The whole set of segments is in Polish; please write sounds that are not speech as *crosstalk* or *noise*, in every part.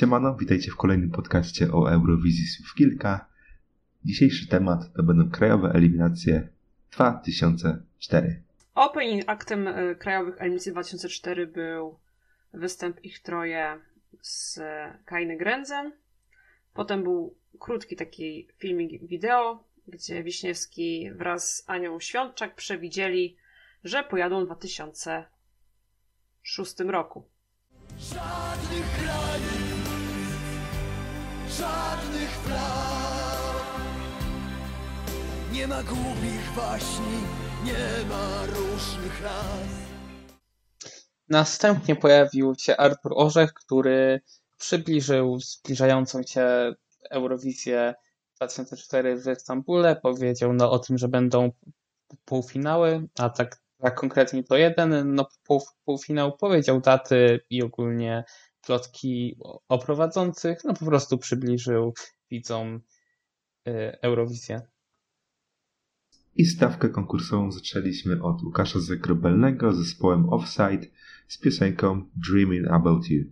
Siemano, witajcie w kolejnym podcaście o Eurowizji Słów Kilka. Dzisiejszy temat to będą krajowe eliminacje 2004. Opening aktem y, krajowych eliminacji 2004 był występ ich troje z Kainy Grenzen. Potem był krótki taki filmik wideo, gdzie Wiśniewski wraz z Anią Świątczak przewidzieli, że pojadą w 2006 roku. Żadnych granic, żadnych flag. Nie ma głupich waśni, nie ma różnych raz. Następnie pojawił się Artur Orzech, który przybliżył zbliżającą się Eurowizję 2004 w Stambule. Powiedział no, o tym, że będą półfinały, a tak, tak konkretnie to jeden no, pół, półfinał. Powiedział daty i ogólnie plotki o prowadzących. No po prostu przybliżył widzom y, Eurowizję. I stawkę konkursową zaczęliśmy od Łukasza Zagrobelnego zespołem Offside z piosenką Dreaming About You.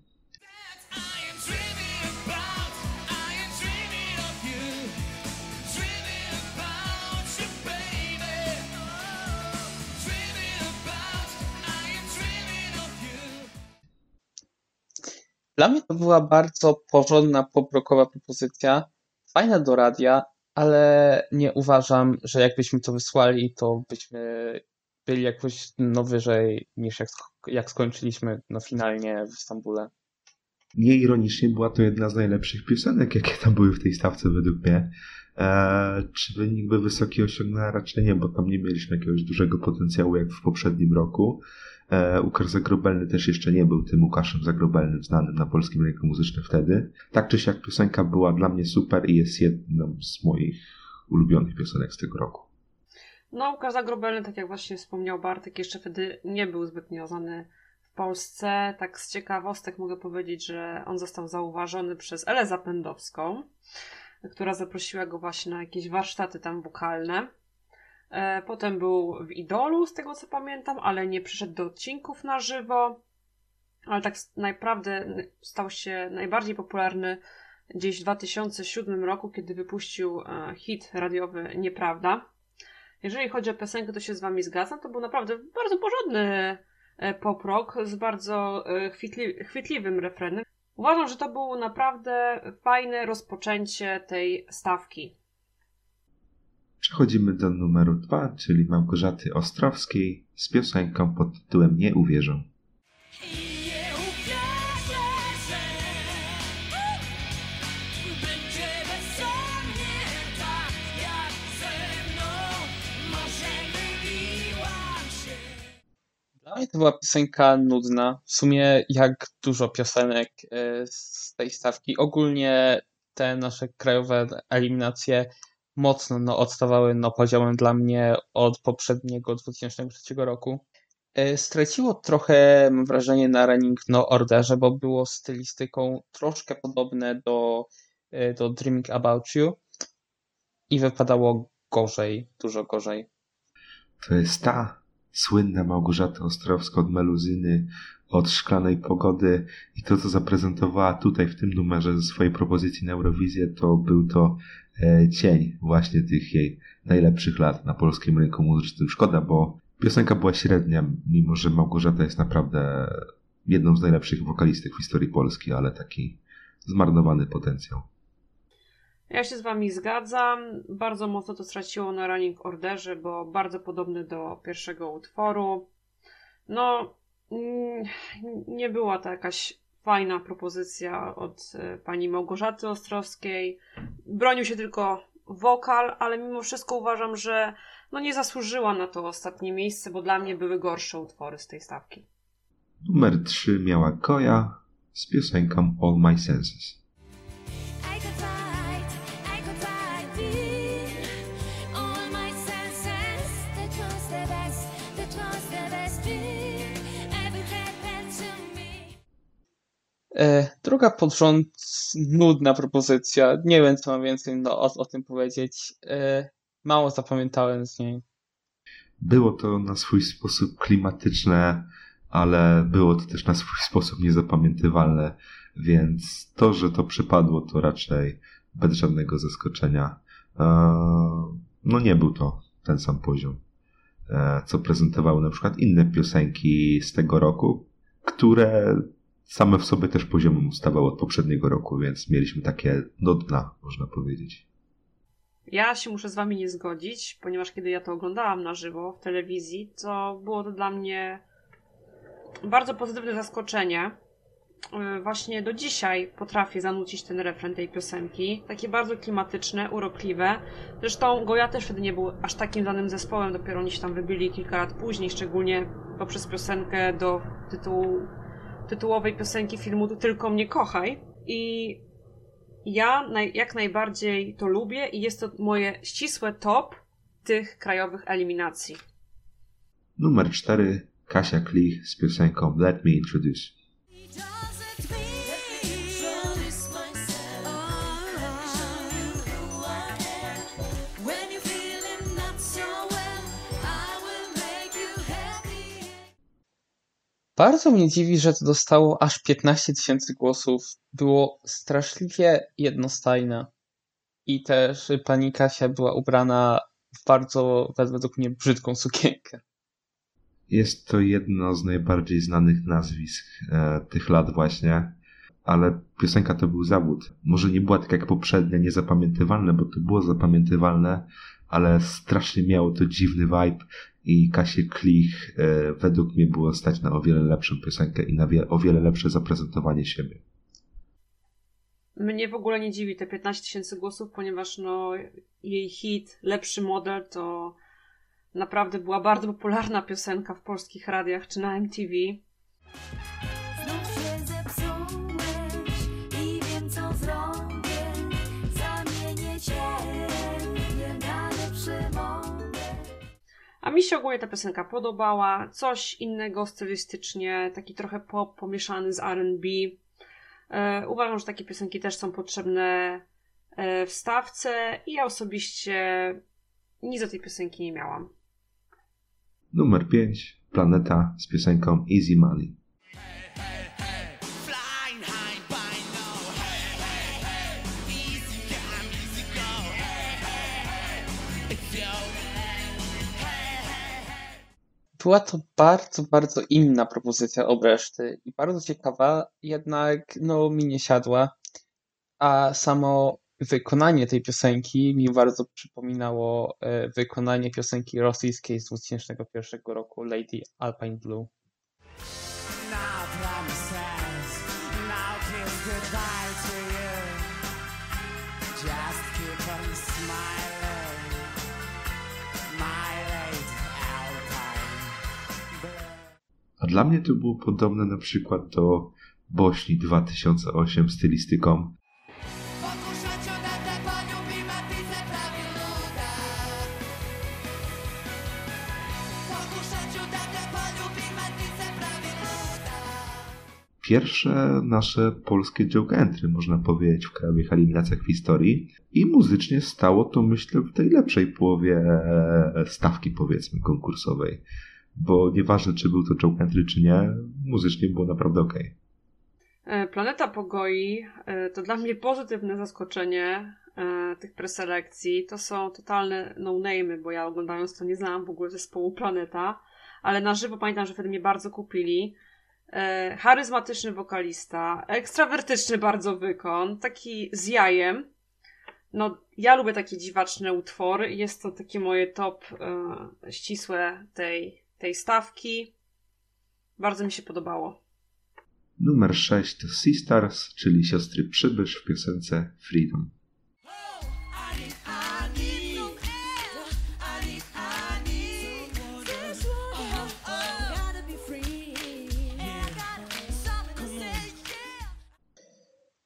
Dla mnie to była bardzo porządna, poprokowa propozycja, fajna do radia, ale nie uważam, że jakbyśmy to wysłali, to byśmy byli jakoś no wyżej niż jak, jak skończyliśmy no finalnie w Stambule. Nieironicznie była to jedna z najlepszych piosenek, jakie tam były w tej stawce według mnie. Eee, czy wynik by wysoki osiągnęła? Raczej nie, bo tam nie mieliśmy jakiegoś dużego potencjału jak w poprzednim roku. E, Łukasz Zagrobelny też jeszcze nie był tym Łukaszem Zagrobelnym znanym na polskim rynku muzycznym wtedy. Tak czy siak piosenka była dla mnie super i jest jedną z moich ulubionych piosenek z tego roku. No, Łukasz Zagrobelny, tak jak właśnie wspomniał Bartek, jeszcze wtedy nie był zbytnio znany w Polsce. Tak z ciekawostek mogę powiedzieć, że on został zauważony przez Elę Zapędowską, która zaprosiła go właśnie na jakieś warsztaty tam wokalne. E, potem był w Idolu, z tego co pamiętam, ale nie przyszedł do odcinków na żywo. Ale tak naprawdę stał się najbardziej popularny gdzieś w 2007 roku, kiedy wypuścił e, hit radiowy Nieprawda. Jeżeli chodzi o piosenkę, to się z Wami zgadzam. To był naprawdę bardzo porządny e, pop rock z bardzo chwytli chwytliwym refrenem. Uważam, że to było naprawdę fajne rozpoczęcie tej stawki. Przechodzimy do numeru 2, czyli Małgorzaty Ostrowskiej z piosenką pod tytułem Nie uwierzą. Dla mnie to była piosenka nudna. W sumie jak dużo piosenek e, z tej stawki. Ogólnie te nasze krajowe eliminacje mocno no, odstawały no, poziomem dla mnie od poprzedniego 2003 roku. E, straciło trochę, mam wrażenie, na Running No Orderze, bo było stylistyką troszkę podobne do, e, do Dreaming About You i wypadało gorzej, dużo gorzej. To jest ta słynna Małgorzata Ostrowska od Meluzyny, od Szklanej Pogody i to, co zaprezentowała tutaj w tym numerze ze swojej propozycji na Eurowizję, to był to e, cień właśnie tych jej najlepszych lat na polskim rynku muzycznym. Szkoda, bo piosenka była średnia, mimo że Małgorzata jest naprawdę jedną z najlepszych wokalistek w historii Polski, ale taki zmarnowany potencjał. Ja się z Wami zgadzam. Bardzo mocno to straciło na running orderze, bo bardzo podobny do pierwszego utworu. No, mm, nie była to jakaś fajna propozycja od e, pani Małgorzaty Ostrowskiej. Bronił się tylko wokal, ale mimo wszystko uważam, że no nie zasłużyła na to ostatnie miejsce, bo dla mnie były gorsze utwory z tej stawki. Numer 3 miała Koja z piosenką All My Senses. Druga pod rząd, nudna propozycja. Nie wiem, co mam więcej no, o, o tym powiedzieć. E, mało zapamiętałem z niej. Było to na swój sposób klimatyczne, ale było to też na swój sposób niezapamiętywalne. Więc to, że to przypadło, to raczej bez żadnego zaskoczenia. E, no nie był to ten sam poziom, e, co prezentowały na przykład inne piosenki z tego roku, które same w sobie też poziomem ustawały od poprzedniego roku, więc mieliśmy takie do dna, można powiedzieć. Ja się muszę z wami nie zgodzić, ponieważ kiedy ja to oglądałam na żywo w telewizji, to było to dla mnie bardzo pozytywne zaskoczenie. Y, Właśnie do dzisiaj potrafię zanucić ten refren tej piosenki. Takie bardzo klimatyczne, urokliwe. Zresztą Goja też wtedy nie był aż takim danym zespołem, dopiero oni się tam wybili kilka lat później, szczególnie poprzez piosenkę do tytułu, tytułowej piosenki filmu Tylko Mnie Kochaj. I ja naj, jak najbardziej to lubię i jest to moje ścisłe top tych krajowych eliminacji. Numer 4 Kasia Klich z piosenką Let Me Introduce. Bardzo mnie dziwi, że to dostało aż 15 tysięcy głosów. Było straszliwie jednostajne. I też pani Kasia była ubrana w bardzo, według mnie, brzydką sukienkę. Jest to jedno z najbardziej znanych nazwisk e, tych lat właśnie, ale piosenka to był zawód. Może nie była tak jak poprzednia, niezapamiętywalne, bo to było zapamiętywalne, ale strasznie miało to dziwny vibe i Kasię Klich e, według mnie było stać na o wiele lepszą piosenkę i na o wiele lepsze zaprezentowanie siebie. Mnie w ogóle nie dziwi te 15 tysięcy głosów, ponieważ no, jej hit Lepszy Model to naprawdę była bardzo popularna piosenka w polskich radiach czy na MTV. A mi się ogólnie ta piosenka podobała. Coś innego stylistycznie, taki trochę pop pomieszany z RB. E, uważam, że takie piosenki też są potrzebne e, w stawce i ja osobiście nic do tej piosenki nie miałam. Numer 5 Planeta z piosenką Easy Money. Była to bardzo, bardzo inna propozycja od reszty i bardzo ciekawa, jednak no mi nie siadła, a samo wykonanie tej piosenki mi bardzo przypominało e, wykonanie piosenki rosyjskiej z 2001 roku Lady Alpine Blue. Now dla mnie to było podobne na przykład do Bośni 2008 stylistyką, pierwsze nasze polskie joke entry, można powiedzieć, w krajowych eliminacjach w historii. I muzycznie stało to, myślę, w tej lepszej połowie stawki, powiedzmy, konkursowej. Bo nieważne, czy był to joke entry, czy nie, muzycznie było naprawdę ok. E, Planeta Pogoi e, to dla mnie pozytywne zaskoczenie e, tych preselekcji. To są totalne no-name'y, bo ja oglądając to nie znałam w ogóle zespołu Planeta, ale na żywo pamiętam, że wtedy mnie bardzo kupili. Charyzmatyczny wokalista, ekstrawertyczny bardzo wykon, taki z jajem. No, ja lubię takie dziwaczne utwory jest to takie moje top ścisłe tej, tej stawki. Bardzo mi się podobało. Numer 6 to Sisters, czyli siostry Przybysz w piosence Freedom.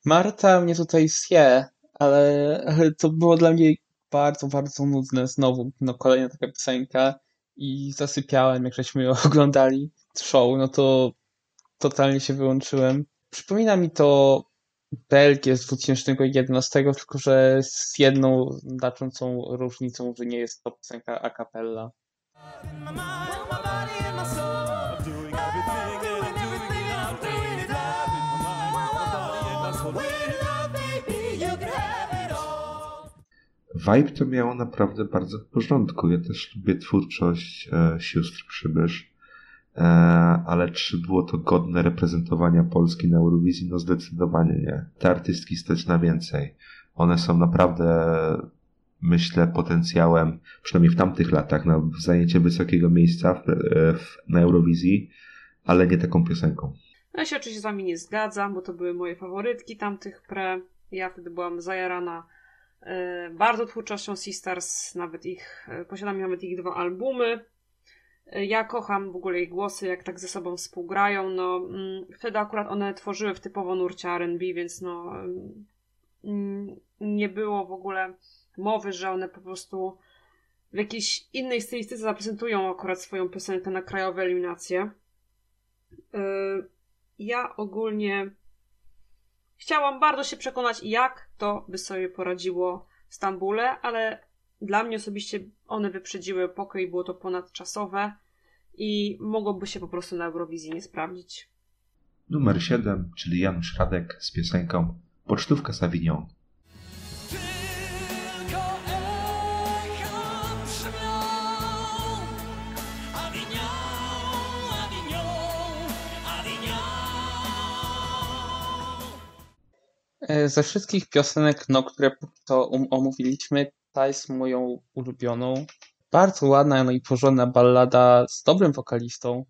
Marta mnie tutaj zje, ale, ale to było dla mnie bardzo, bardzo nudne. Znowu, no kolejna taka piosenka i zasypiałem, jak żeśmy *laughs* oglądali show, no to totalnie się wyłączyłem. Przypomina mi to Belgię z 2011, tylko że z jedną znaczącą różnicą, że nie jest to piosenka a cappella. Vibe to miało naprawdę bardzo w porządku. Ja też lubię twórczość e, sióstr Przybysz. E, ale czy było to godne reprezentowania Polski na Eurowizji? No zdecydowanie nie. Te artystki stać na więcej. One są naprawdę, myślę, potencjałem, przynajmniej w tamtych latach, na zajęcie wysokiego miejsca w, e, w, na Eurowizji, ale nie taką piosenką. Ja się oczywiście z wami nie zgadzam, bo to były moje faworytki tamtych pre. Ja wtedy byłam zajarana bardzo twórczością Sisters, nawet ich, e, posiadam nawet ich dwa albumy. E, Ja kocham w ogóle ich głosy, jak tak ze sobą współgrają. No, mm, wtedy akurat one tworzyły w typowo nurcie R&B, więc no mm, nie było w ogóle mowy, że one po prostu w jakiejś innej stylistyce zaprezentują akurat swoją piosenkę na krajowe eliminacje. Ja ogólnie chciałam bardzo się przekonać, jak to by sobie poradziło w Stambule, ale dla mnie osobiście one wyprzedziły pokój, było to ponadczasowe i mogłoby się po prostu na Eurowizji nie sprawdzić. Numer 7, czyli Janusz Radek z piosenką Pocztówka z Ze wszystkich piosenek, no, które co um- omówiliśmy, ta jest moją ulubioną. Bardzo ładna, no i porządna ballada z dobrym wokalistą.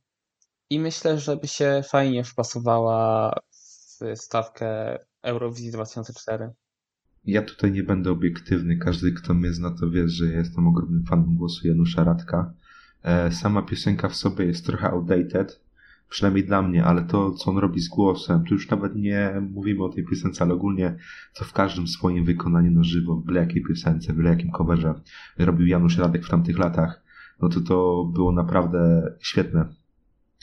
I myślę, że by się fajnie wpasowała w stawkę Eurowizji 2004. Ja tutaj nie będę obiektywny. Każdy, kto mnie zna, to wie, że jestem ogromnym fanem głosu Janusza Radka. E, Sama piosenka w sobie jest trochę outdated, przynajmniej dla mnie, ale to, co on robi z głosem, tu już nawet nie mówimy o tej piosence, ale ogólnie to w każdym swoim wykonaniu na żywo, w byle jakiej piosence, w byle jakim coverze robił Janusz Radek w tamtych latach, no to to było naprawdę świetne.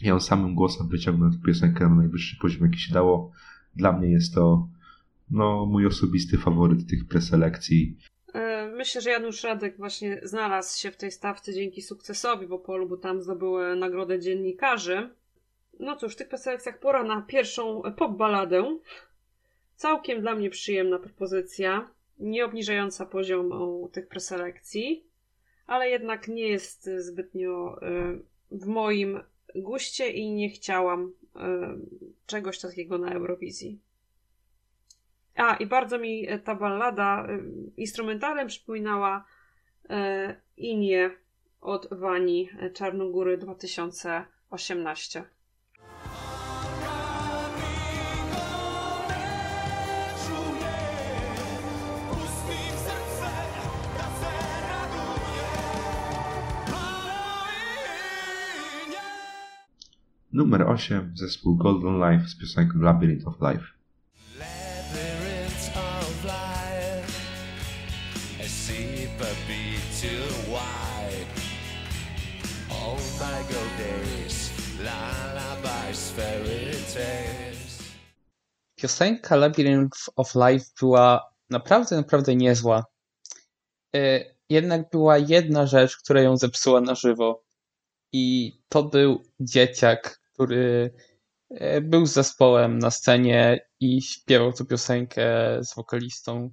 I on samym głosem wyciągnął tę piosenkę na najwyższy poziom, jaki się dało. Dla mnie jest to no, mój osobisty faworyt tych preselekcji. E, Myślę, że Janusz Radek właśnie znalazł się w tej stawce dzięki sukcesowi w Opolu, bo tam zdobył e, nagrodę dziennikarzy. No cóż, w tych preselekcjach pora na pierwszą pop balladę. Całkiem dla mnie przyjemna propozycja, nie obniżająca poziomu tych preselekcji, ale jednak nie jest zbytnio e, w moim guście i nie chciałam e, czegoś takiego na Eurowizji. A, i bardzo mi e, ta ballada instrumentalem przypominała Inie od Wani Czarnogóry 2018. Numer 8, zespół Golden Life z piosenką Labyrinth of Life. Piosenka Labyrinth of Life była naprawdę, naprawdę niezła. E, Jednak była jedna rzecz, która ją zepsuła na żywo. I to był dzieciak, który e, był z zespołem na scenie i śpiewał tę piosenkę z wokalistą.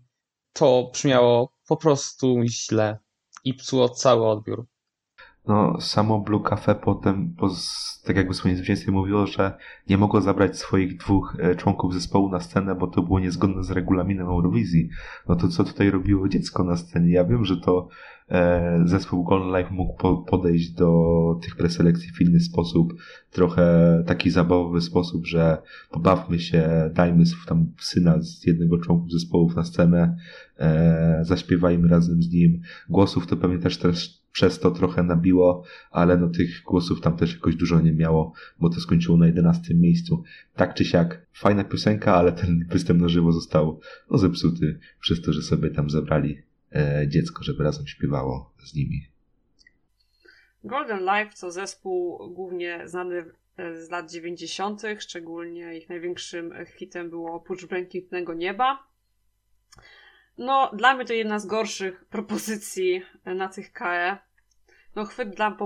To brzmiało po prostu źle i psuło cały odbiór. No, samo Blue Cafe potem, po, tak jakby swoim zwycięstwie mówiło, że nie mogło zabrać swoich dwóch e, członków zespołu na scenę, bo to było niezgodne z regulaminem Eurowizji. No to co tutaj robiło dziecko na scenie? Ja wiem, że to e, zespół Golden Life mógł po, podejść do tych preselekcji w inny sposób, trochę taki zabawowy sposób, że pobawmy się, dajmy tam syna z jednego członków zespołów na scenę, e, zaśpiewajmy razem z nim. Głosów to pewnie też, też przez to trochę nabiło, ale no tych głosów tam też jakoś dużo nie miało, bo to skończyło na 11 miejscu. Tak czy siak, fajna piosenka, ale ten występ na żywo został no, zepsuty przez to, że sobie tam zabrali e, dziecko, żeby razem śpiewało z nimi. Golden Life to zespół głównie znany e, z lat 90., szczególnie ich największym hitem było Oprócz Błękitnego Nieba. No, dla mnie to jedna z gorszych propozycji na tych KE. No chwyt, dla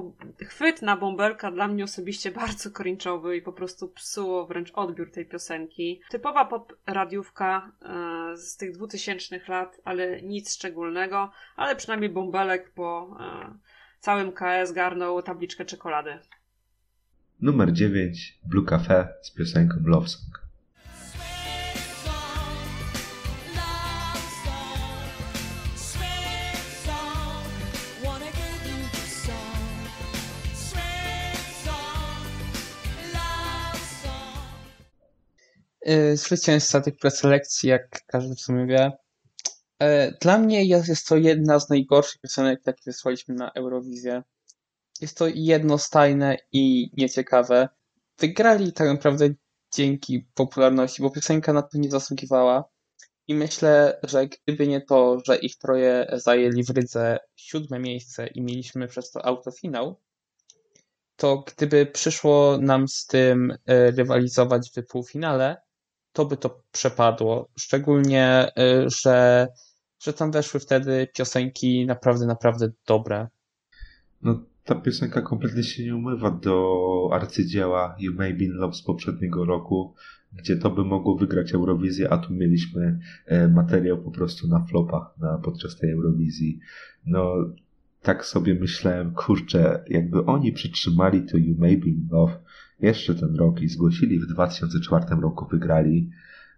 chwyt na bąbelka dla mnie osobiście *laughs* bardzo cringe'owy i po prostu psuło wręcz odbiór tej piosenki. Typowa pop radiówka e, z tych 2000 lat, ale nic szczególnego, ale przynajmniej bąbelek po e, całym KS garnął tabliczkę czekolady. Numer 9. Blue Cafe z piosenką Love Song. Zwycięzca tych preselekcji, jak każdy w sumie wie. E, Dla mnie jest, jest to jedna z najgorszych piosenek, jakie wysłaliśmy na Eurowizję. Jest to jednostajne i nieciekawe. Wygrali tak naprawdę dzięki popularności, bo piosenka na to nie zasługiwała. I myślę, że gdyby nie to, że ich troje zajęli w Rydze siódme miejsce i mieliśmy przez to autofinał, to gdyby przyszło nam z tym e, rywalizować w półfinale, to by to przepadło. Szczególnie, e, że, że tam weszły wtedy piosenki naprawdę, naprawdę dobre. No, ta piosenka kompletnie się nie umywa do arcydzieła You May Be in Love z poprzedniego roku, gdzie to by mogło wygrać Eurowizję, a tu mieliśmy e, materiał po prostu na flopa na, podczas tej Eurowizji. No, tak sobie myślałem, kurczę, jakby oni przytrzymali to You May Be in Love jeszcze ten rok i zgłosili w 2004 roku, wygrali,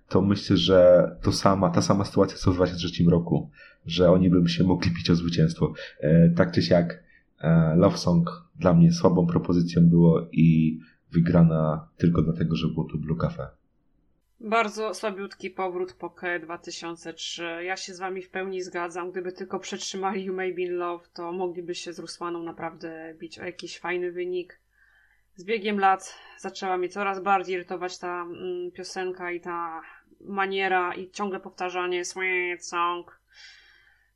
to myślę, że to sama, ta sama sytuacja co w 2003 roku, że oni by się mogli bić o zwycięstwo. E, tak czy siak, e, Love Song dla mnie słabą propozycją było i wygrana tylko dlatego, że było tu Blue Cafe. Bardzo słabiutki powrót po KE 2003. Ja się z wami w pełni zgadzam. Gdyby tylko przetrzymali You May Be in Love, to mogliby się z Rusłaną naprawdę bić o jakiś fajny wynik. Z biegiem lat zaczęła mnie coraz bardziej irytować ta mm, piosenka i ta maniera i ciągle powtarzanie Sweet Song.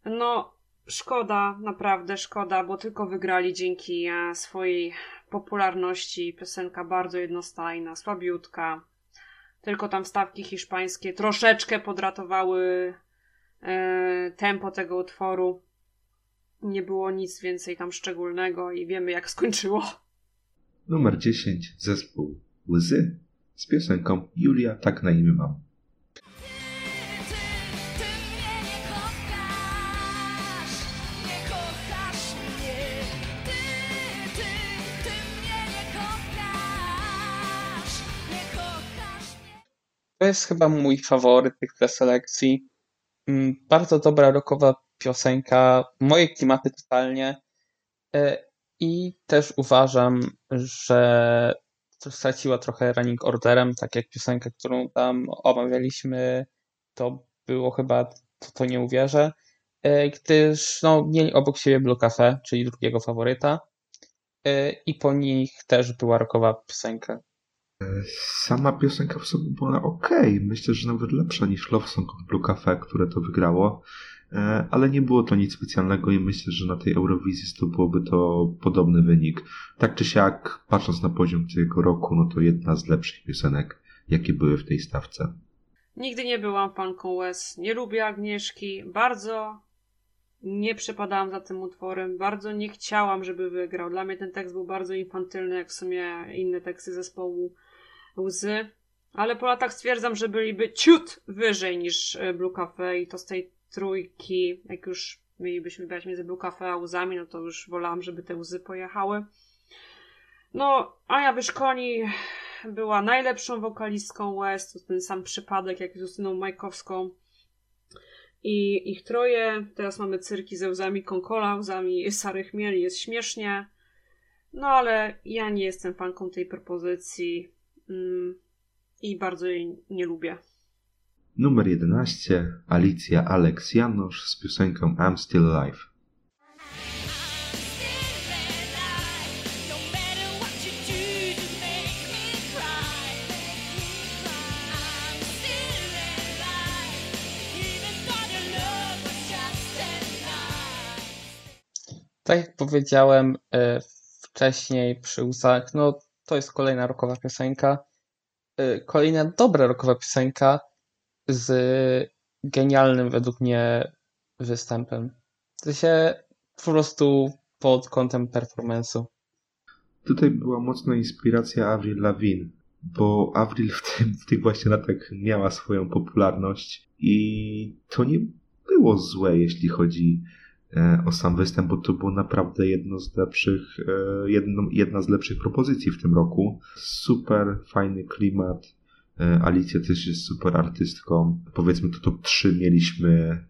No, szkoda, naprawdę szkoda, bo tylko wygrali dzięki e, swojej popularności. Piosenka bardzo jednostajna, słabiutka. Tylko tam stawki hiszpańskie troszeczkę podratowały e, tempo tego utworu. Nie było nic więcej tam szczególnego i wiemy jak skończyło. Numer 10. Zespół Łzy z piosenką Julia, tak na imię mam. To jest chyba mój faworyt tych preselekcji. Mm, Bardzo dobra rockowa piosenka, moje klimaty totalnie. I też uważam, że straciła trochę running orderem, tak jak piosenkę, którą tam omawialiśmy, to było chyba To, to nie uwierzę, E, gdyż no, mieli obok siebie Blue Cafe, czyli drugiego faworyta E, i po nich też była rockowa piosenka. Sama piosenka w sobie była ok. Myślę, że nawet lepsza niż Love Song od Blue Cafe, które to wygrało. E, Ale nie było to nic specjalnego i myślę, że na tej Eurowizji to byłoby to podobny wynik. Tak czy siak, patrząc na poziom tego roku, no to jedna z lepszych piosenek, jakie były w tej stawce. Nigdy nie byłam fanką Łez. Nie lubię Agnieszki. Bardzo nie przepadałam za tym utworem. Bardzo nie chciałam, żeby wygrał. Dla mnie ten tekst był bardzo infantylny, jak w sumie inne teksty zespołu Łzy. Ale po latach stwierdzam, że byliby ciut wyżej niż e, Blue Cafe i to z tej trójki, jak już mielibyśmy wybrać między Blue Cafe Łzami, no to już wolałam, żeby te Łzy pojechały. No, Ania Wyszkoni była najlepszą wokalistką West, to ten sam przypadek jak z Justyną Majkowską. I ich troje, teraz mamy cyrki ze łzami Konkola, łzami Sary Chmiel, jest śmiesznie. No ale ja nie jestem fanką tej propozycji mm, i bardzo jej nie lubię. Numer 11. Alicja Alex Janusz z piosenką I'm Still Alive. Tak jak powiedziałem e, wcześniej przy łzach, no to jest kolejna rockowa piosenka. E, Kolejna dobra rockowa piosenka z genialnym według mnie występem. W sensie po prostu pod kątem performance'u. Tutaj była mocna inspiracja Avril Lavigne, bo Avril w, tym, w tych właśnie latach miała swoją popularność i to nie było złe, jeśli chodzi e, o sam występ, bo to było naprawdę jedno z lepszych, e, jedno, jedna z lepszych propozycji w tym roku. Super fajny klimat. E, Alicja też jest super artystką. Powiedzmy to top 3 mieliśmy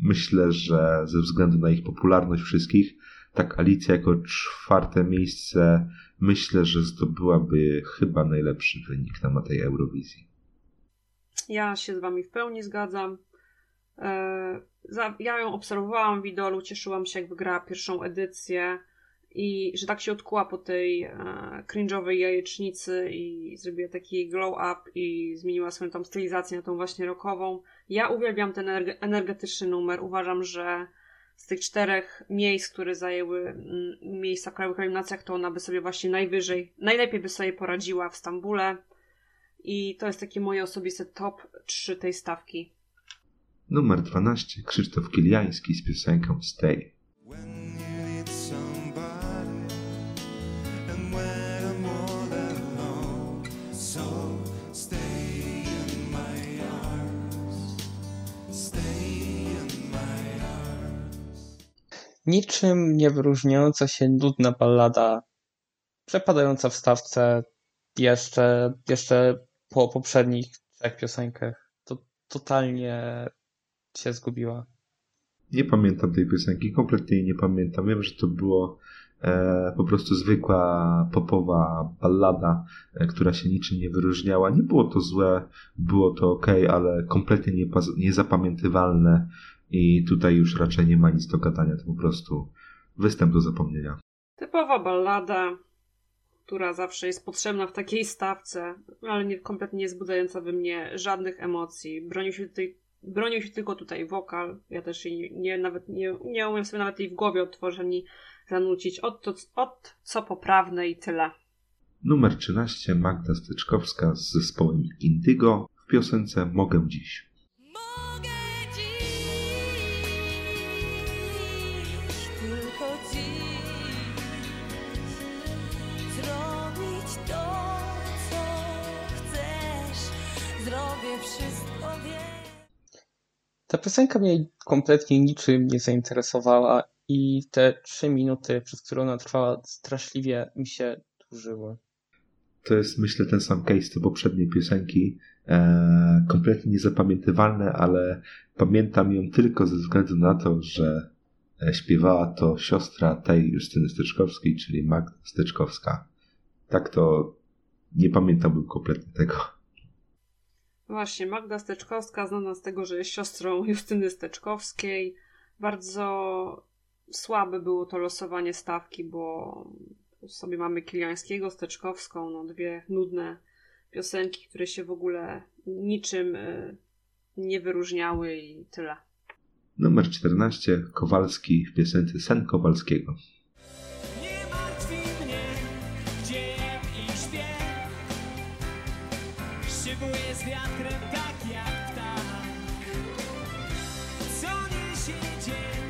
myślę, że ze względu na ich popularność wszystkich, tak Alicja jako czwarte miejsce myślę, że zdobyłaby chyba najlepszy wynik na tej Eurowizji. Ja się z wami w pełni zgadzam. E, Ja ją obserwowałam w idolu, cieszyłam się, jak wygrała pierwszą edycję i że tak się odkuła po tej e, cringe'owej jajecznicy i zrobiła taki glow up i zmieniła swoją tam stylizację na tą właśnie rockową. Ja uwielbiam ten energe- energetyczny numer. Uważam, że z tych czterech miejsc, które zajęły mm, miejsca w krajowych eliminacjach, to ona by sobie właśnie najwyżej, najlepiej by sobie poradziła w Stambule. I to jest takie moje osobiste top 3 tej stawki. Numer 12 Krzysztof Kiliański z piosenką Stay. Niczym nie wyróżniająca się nudna ballada, przepadająca w stawce jeszcze, jeszcze po poprzednich trzech piosenkach. To totalnie się zgubiła. Nie pamiętam tej piosenki, kompletnie jej nie pamiętam. Wiem, że to było e, po prostu zwykła popowa ballada, e, która się niczym nie wyróżniała. Nie było to złe, było to ok, ale kompletnie niezapamiętywalne i tutaj już raczej nie ma nic do gadania, to po prostu występ do zapomnienia. Typowa ballada, która zawsze jest potrzebna w takiej stawce, ale nie, kompletnie nie wzbudzająca we mnie żadnych emocji. Bronił się, tutaj, bronił się tylko tutaj wokal. Ja też jej nie, nie, nawet nie, nie umiem sobie nawet jej w głowie odtworzyć ani zanucić. Od, to, od co poprawne i tyle. Numer 13 Magda Styczkowska z zespołem Indygo w piosence Mogę dziś. Ta piosenka mnie kompletnie niczym nie zainteresowała i te trzy minuty, przez które ona trwała, straszliwie mi się dłużyły. To jest myślę ten sam case co poprzedniej piosenki. E, kompletnie niezapamiętywalne, ale pamiętam ją tylko ze względu na to, że e, śpiewała to siostra tej Justyny Styczkowskiej, czyli Magda Styczkowska. Tak to nie pamiętałbym kompletnie tego. Właśnie, Magda Steczkowska, znana z tego, że jest siostrą Justyny Steczkowskiej. Bardzo słabe było to losowanie stawki, bo sobie mamy Kiliańskiego, Steczkowską, no dwie nudne piosenki, które się w ogóle niczym y, nie wyróżniały i tyle. Numer 14 Kowalski w piosence Sen Kowalskiego. Z wiatrem tak jak ptak. Co niesie dzień,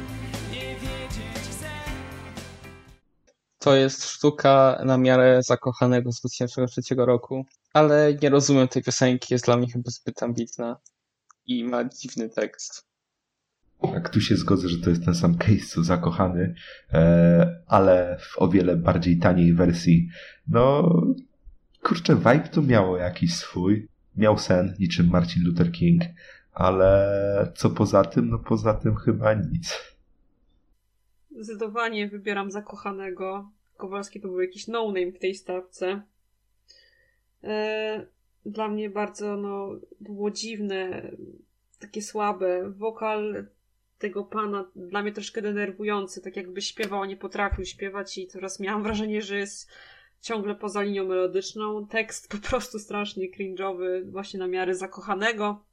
nie wiedzieć chcę. To jest sztuka na miarę zakochanego z 2003 roku, ale nie rozumiem tej piosenki, jest dla mnie chyba zbyt ambitna i ma dziwny tekst. Tak, tu się zgodzę, że to jest ten sam case co zakochany, e, ale w o wiele bardziej taniej wersji. No, kurczę, vibe to miało jakiś swój. Miał sen, niczym Martin Luther King, ale co poza tym? No poza tym chyba nic. Zdecydowanie wybieram zakochanego. Kowalski to był jakiś no-name w tej stawce. E, Dla mnie bardzo no, było dziwne, takie słabe. Wokal tego pana dla mnie troszkę denerwujący, tak jakby śpiewał, a nie potrafił śpiewać i teraz miałam wrażenie, że jest ciągle poza linią melodyczną. Tekst po prostu strasznie cringe'owy, właśnie na miarę zakochanego.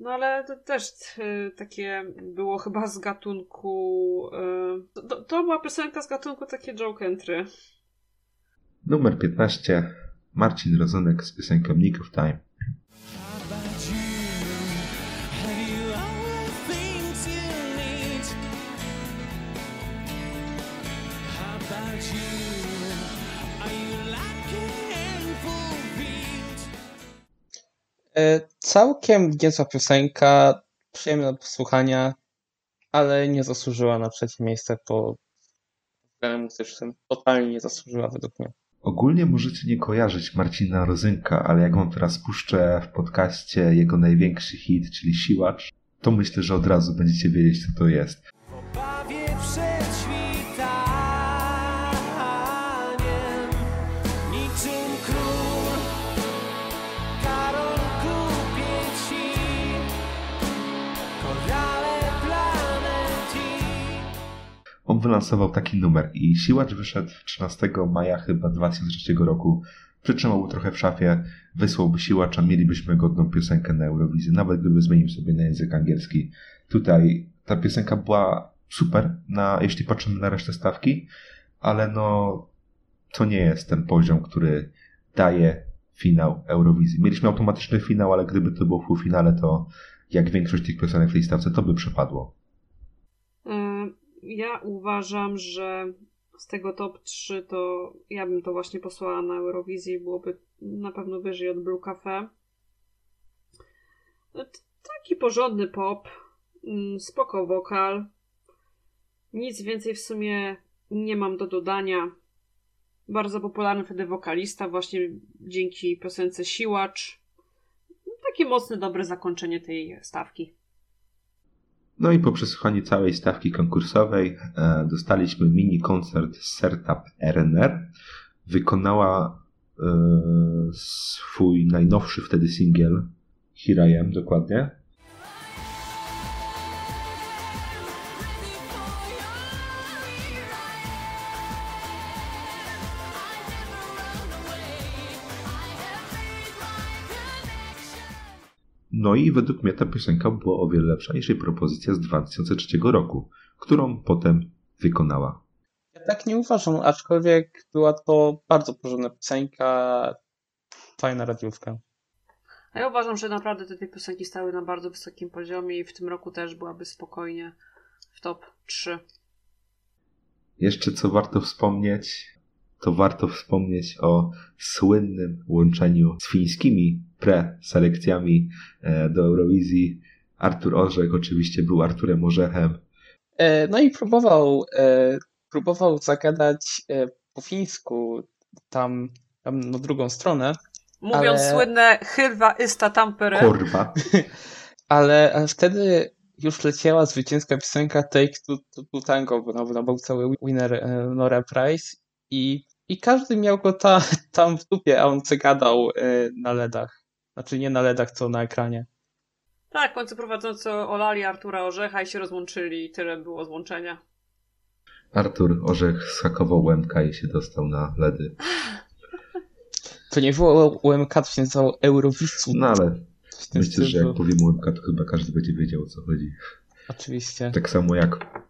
No ale to też y, takie było chyba z gatunku. y, to, to była piosenka z gatunku takie joke entry. Numer 15 Marcin Rozenek z piosenką Nick of Time. Całkiem niezła piosenka, przyjemna do posłuchania, ale nie zasłużyła na trzecie miejsce po względem muzycznym. Totalnie nie zasłużyła według mnie. Ogólnie możecie nie kojarzyć Marcina Rozynka, ale jak wam teraz puszczę w podcaście jego największy hit, czyli Siłacz, to myślę, że od razu będziecie wiedzieć, co to jest. Wylansował taki numer i Siłacz wyszedł 13 maja chyba 2003 roku. Przytrzymałby trochę w szafie, wysłałby Siłacza, mielibyśmy godną piosenkę na Eurowizję, nawet gdyby zmienił sobie na język angielski. Tutaj ta piosenka była super, na, jeśli patrzymy na resztę stawki, ale no to nie jest ten poziom, który daje finał Eurowizji. Mieliśmy automatyczny finał, ale gdyby to było w półfinale, to jak większość tych piosenek w tej stawce, to by przepadło. Ja uważam, że z tego top 3 to ja bym to właśnie posłała na Eurowizję i byłoby na pewno wyżej od Blue Cafe. No, Taki porządny pop, mm, spoko wokal. Nic więcej w sumie nie mam do dodania. Bardzo popularny wtedy wokalista, właśnie dzięki piosence Siłacz. Takie mocne, dobre zakończenie tej stawki. No i po przesłuchaniu całej stawki konkursowej e, dostaliśmy mini koncert Sertap RNR. Wykonała e, swój najnowszy wtedy singiel Here dokładnie. No i według mnie ta piosenka była o wiele lepsza niż jej propozycja z 2003 roku, którą potem wykonała. Ja tak nie uważam, aczkolwiek była to bardzo porządna piosenka, fajna radiówka. A ja uważam, że naprawdę te, te piosenki stały na bardzo wysokim poziomie i w tym roku też byłaby spokojnie w top 3. Jeszcze co warto wspomnieć, to warto wspomnieć o słynnym łączeniu z fińskimi preselekcjami e, do Eurowizji. Artur Orzech oczywiście był Arturem Orzechem. E, No i próbował, e, próbował zagadać po fińsku tam, tam na drugą stronę, Mówiąc Ale- słynne Hylwa Ista Tampere. Korwa. *laughs* ale, ale wtedy już leciała zwycięska piosenka Take Two, to, to Tango, bo no, no, był cały winner Nora Prize i, i każdy miał go ta, *laughs* tam w dupie, a on zagadał e, na LEDach. Znaczy nie na LEDach, co na ekranie. Tak, w końcu prowadzący olali Artura Orzecha i się rozłączyli i tyle było złączenia. Artur Orzech schakował łemka i się dostał na ledy. To nie było UMK, to się nazywało Eurowisu. No ale myślę, że jak powiem łemka, to chyba każdy będzie wiedział o co chodzi. Oczywiście. Tak samo jak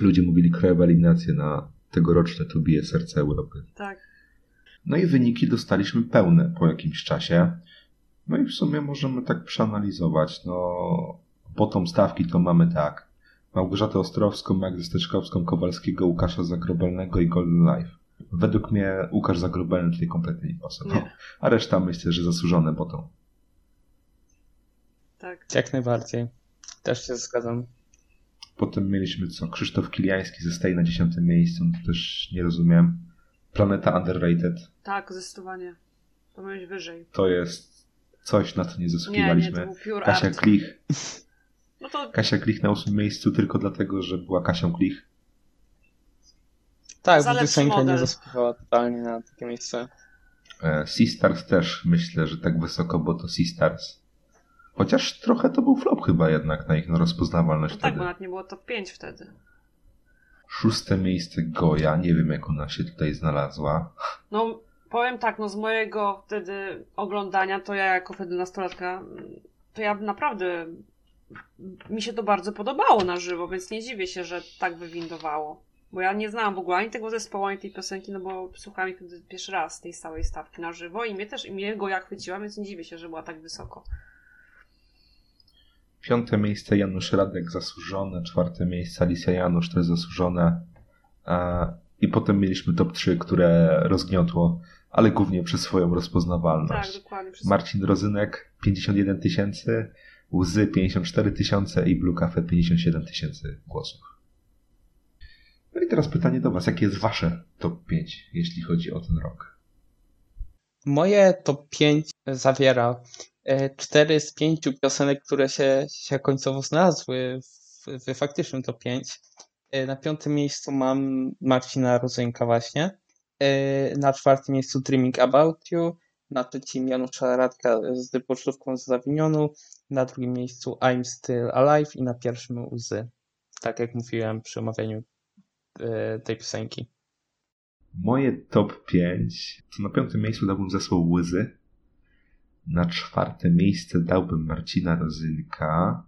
ludzie mówili krajowe eliminacje na tegoroczne Tu bije serce Europy. Tak. No i wyniki dostaliśmy pełne po jakimś czasie. No i w sumie możemy tak przeanalizować. No, potom stawki to mamy tak. Małgorzatę Ostrowską, Magdę Steczkowską, Kowalskiego, Łukasza Zagrobelnego i Golden Life. Według mnie Łukasz Zagrobelny tutaj kompletnie nie pasował. A reszta myślę, że zasłużone potom. Tak. Jak najbardziej. Też się zgadzam. Potem mieliśmy co? Krzysztof Kiliański zostaje na dziesiątym miejscu. No to też nie rozumiem. Planeta Underrated. Tak, zdecydowanie. To miałeś wyżej. To jest coś, na co nie Nie, nie, zasługiwaliśmy. był pure Kasia art. Klich. No to Kasia Klich na ósmym miejscu tylko dlatego, że była Kasią Klich. Tak, bo piosenka nie zasługiwała totalnie na takie miejsce. E, Seastars też myślę, że tak wysoko, bo to Seastars. Chociaż trochę to był flop chyba jednak na ich rozpoznawalność no tak, wtedy. bo nawet nie było top 5 wtedy. Szóste miejsce Goja. Nie wiem jak ona się tutaj znalazła. No, powiem tak, no z mojego wtedy oglądania, to ja jako wtedy nastolatka, to ja naprawdę mi się to bardzo podobało na żywo, więc nie dziwię się, że tak wywindowało. Bo ja nie znałam w ogóle ani tego zespołu, ani tej piosenki, no bo słuchałam ich wtedy pierwszy raz tej stałej stawki na żywo i mnie też, i mnie go jak chwyciła, więc nie dziwię się, że była tak wysoko. Piąte miejsce Janusz Radek zasłużone. Czwarte miejsce Alicja Janusz też zasłużone. I potem mieliśmy top 3, które rozgniotło, ale głównie przez swoją Tak, rozpoznawalność. dokładnie. Przez... Marcin Rozynek 51 tysięcy, Łzy 54 tysiące i Blue Cafe 57 tysięcy głosów. No i teraz pytanie do Was, jakie jest Wasze top 5, jeśli chodzi o ten rok? Moje top 5 zawiera cztery z pięciu piosenek, które się, się końcowo znalazły w, w faktycznym top 5. E, Na piątym miejscu mam Marcina Rozynka właśnie. E, Na czwartym miejscu Dreaming About You. Na trzecim Janusza Radka z pocztówką z Zawinionu. Na drugim miejscu I'm Still Alive i na pierwszym Łzy. Tak jak mówiłem przy omawianiu e, tej piosenki. Moje top 5 to na piątym miejscu dałbym zespoł Łyzy. Na czwarte miejsce dałbym Marcina Rozynka.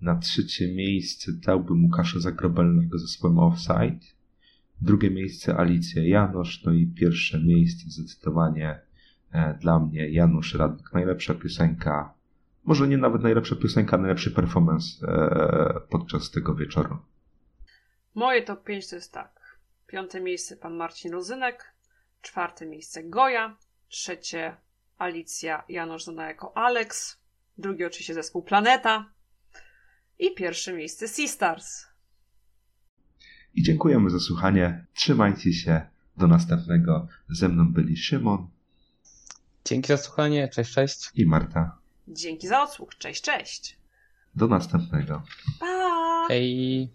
Na trzecie miejsce dałbym Łukasza Zagrobelnego ze zespołem Offside. Drugie miejsce Alicja Janusz. No i pierwsze miejsce zdecydowanie e, dla mnie Janusz Radek. Najlepsza piosenka. Może nie nawet najlepsza piosenka, najlepszy performance e, podczas tego wieczoru. Moje top 5 to jest tak. Piąte miejsce pan Marcin Rozynek, czwarte miejsce Goja, trzecie Alicja Janusz znana jako Alex, drugie oczywiście zespół Planeta i pierwsze miejsce Seastars. I dziękujemy za słuchanie. Trzymajcie się. Do następnego. Ze mną byli Szymon Dzięki za słuchanie. Cześć, cześć. i Marta. Dzięki za odsłuch. Cześć, cześć. Do następnego. Pa! Hej.